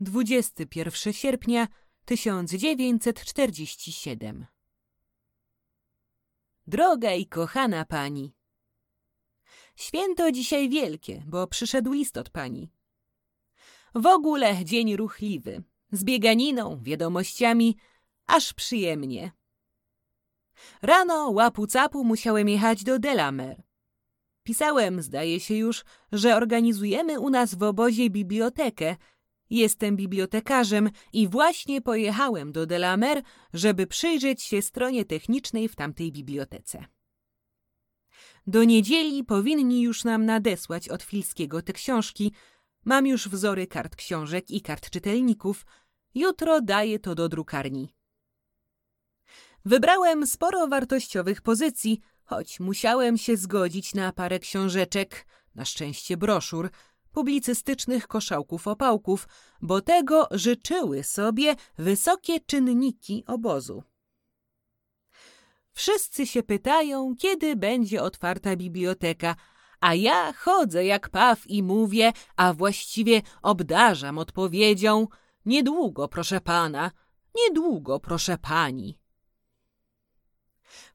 Dwudziesty pierwszy sierpnia tysiąc dziewięćset czterdzieści siedem. Droga i kochana pani, święto dzisiaj wielkie, bo przyszedł list od pani. W ogóle dzień ruchliwy, z bieganiną, wiadomościami, aż przyjemnie. Rano łapu capu musiałem jechać do Delamer. Pisałem, zdaje się już, że organizujemy u nas w obozie bibliotekę. Jestem bibliotekarzem i właśnie pojechałem do Delamer, żeby przyjrzeć się stronie technicznej w tamtej bibliotece. Do niedzieli powinni już nam nadesłać od Filskiego te książki. Mam już wzory kart książek i kart czytelników. Jutro daję to do drukarni. Wybrałem sporo wartościowych pozycji, choć musiałem się zgodzić na parę książeczek, na szczęście broszur, publicystycznych koszałków opałków, bo tego życzyły sobie wysokie czynniki obozu. Wszyscy się pytają, kiedy będzie otwarta biblioteka, a ja chodzę jak paw i mówię, a właściwie obdarzam odpowiedzią niedługo, proszę pana, niedługo, proszę pani.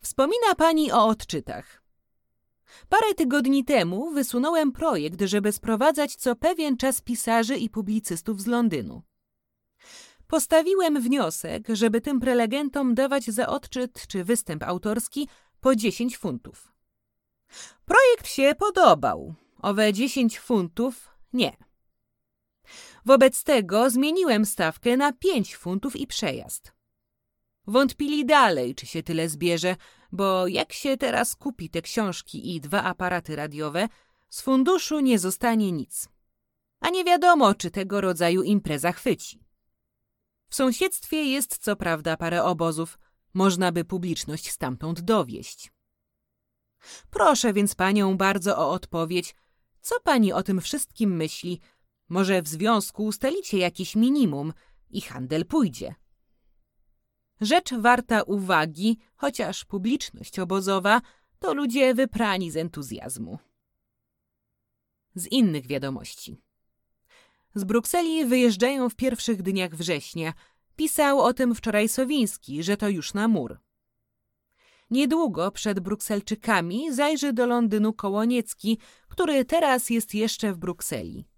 Wspomina pani o odczytach. Parę tygodni temu wysunąłem projekt, żeby sprowadzać co pewien czas pisarzy i publicystów z Londynu. Postawiłem wniosek, żeby tym prelegentom dawać za odczyt czy występ autorski po 10 funtów. Projekt się podobał, owe 10 funtów nie. Wobec tego zmieniłem stawkę na 5 funtów i przejazd. Wątpili dalej, czy się tyle zbierze, bo jak się teraz kupi te książki i dwa aparaty radiowe, z funduszu nie zostanie nic. A nie wiadomo, czy tego rodzaju impreza chwyci. W sąsiedztwie jest co prawda parę obozów, można by publiczność stamtąd dowieść. Proszę więc panią bardzo o odpowiedź, co pani o tym wszystkim myśli? Może w związku ustalicie jakieś minimum i handel pójdzie. Rzecz warta uwagi, chociaż publiczność obozowa to ludzie wyprani z entuzjazmu. Z innych wiadomości. Z Brukseli wyjeżdżają w pierwszych dniach września. Pisał o tym wczoraj Sowiński, że to już na mur. Niedługo przed Brukselczykami zajrzy do Londynu Kołoniecki, który teraz jest jeszcze w Brukseli.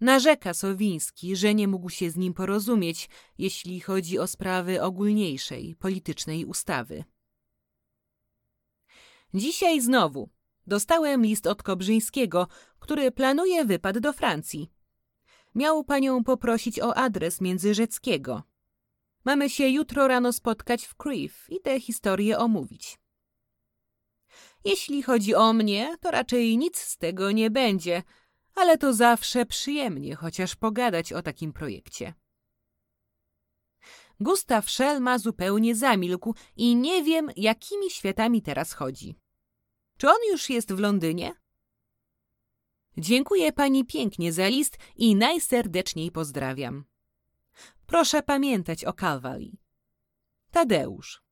Narzeka Sowiński, że nie mógł się z nim porozumieć, jeśli chodzi o sprawy ogólniejszej, politycznej ustawy. Dzisiaj znowu dostałem list od Kobrzyńskiego, który planuje wypad do Francji. Miał panią poprosić o adres Międzyrzeckiego. Mamy się jutro rano spotkać w Crieff i tę historię omówić. Jeśli chodzi o mnie, to raczej nic z tego nie będzie, ale to zawsze przyjemnie chociaż pogadać o takim projekcie. Gustaw Szelma zupełnie zamilkł i nie wiem, jakimi światami teraz chodzi. Czy on już jest w Londynie? Dziękuję pani pięknie za list i najserdeczniej pozdrawiam. Proszę pamiętać o Calvary. Tadeusz.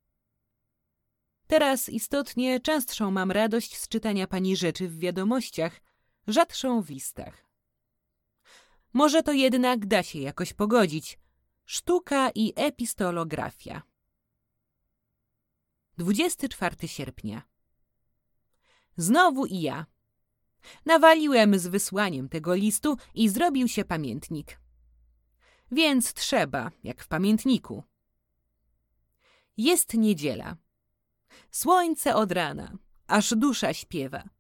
Teraz istotnie częstszą mam radość z czytania pani rzeczy w wiadomościach, rzadszą w listach. Może to jednak da się jakoś pogodzić. Sztuka i epistolografia. 24 sierpnia. Znowu i ja. Nawaliłem z wysłaniem tego listu i zrobił się pamiętnik. Więc trzeba, jak w pamiętniku. Jest niedziela. Słońce od rana, aż dusza śpiewa.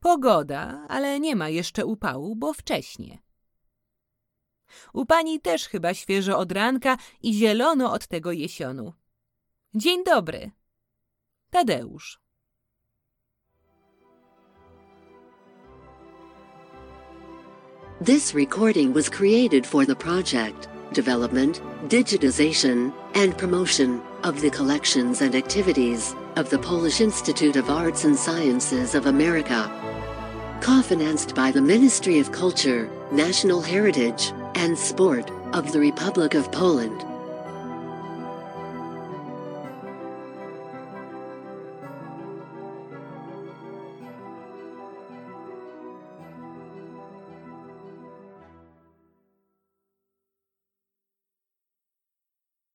Pogoda, ale nie ma jeszcze upału, bo wcześnie. U pani też chyba świeżo od ranka i zielono od tego jesionu. Dzień dobry. Tadeusz. This recording was created for the project, development, digitization, and promotion of the collections and activities of the Polish Institute of Arts and Sciences of America. Co-financed by the Ministry of Culture, National Heritage, and Sport of the Republic of Poland.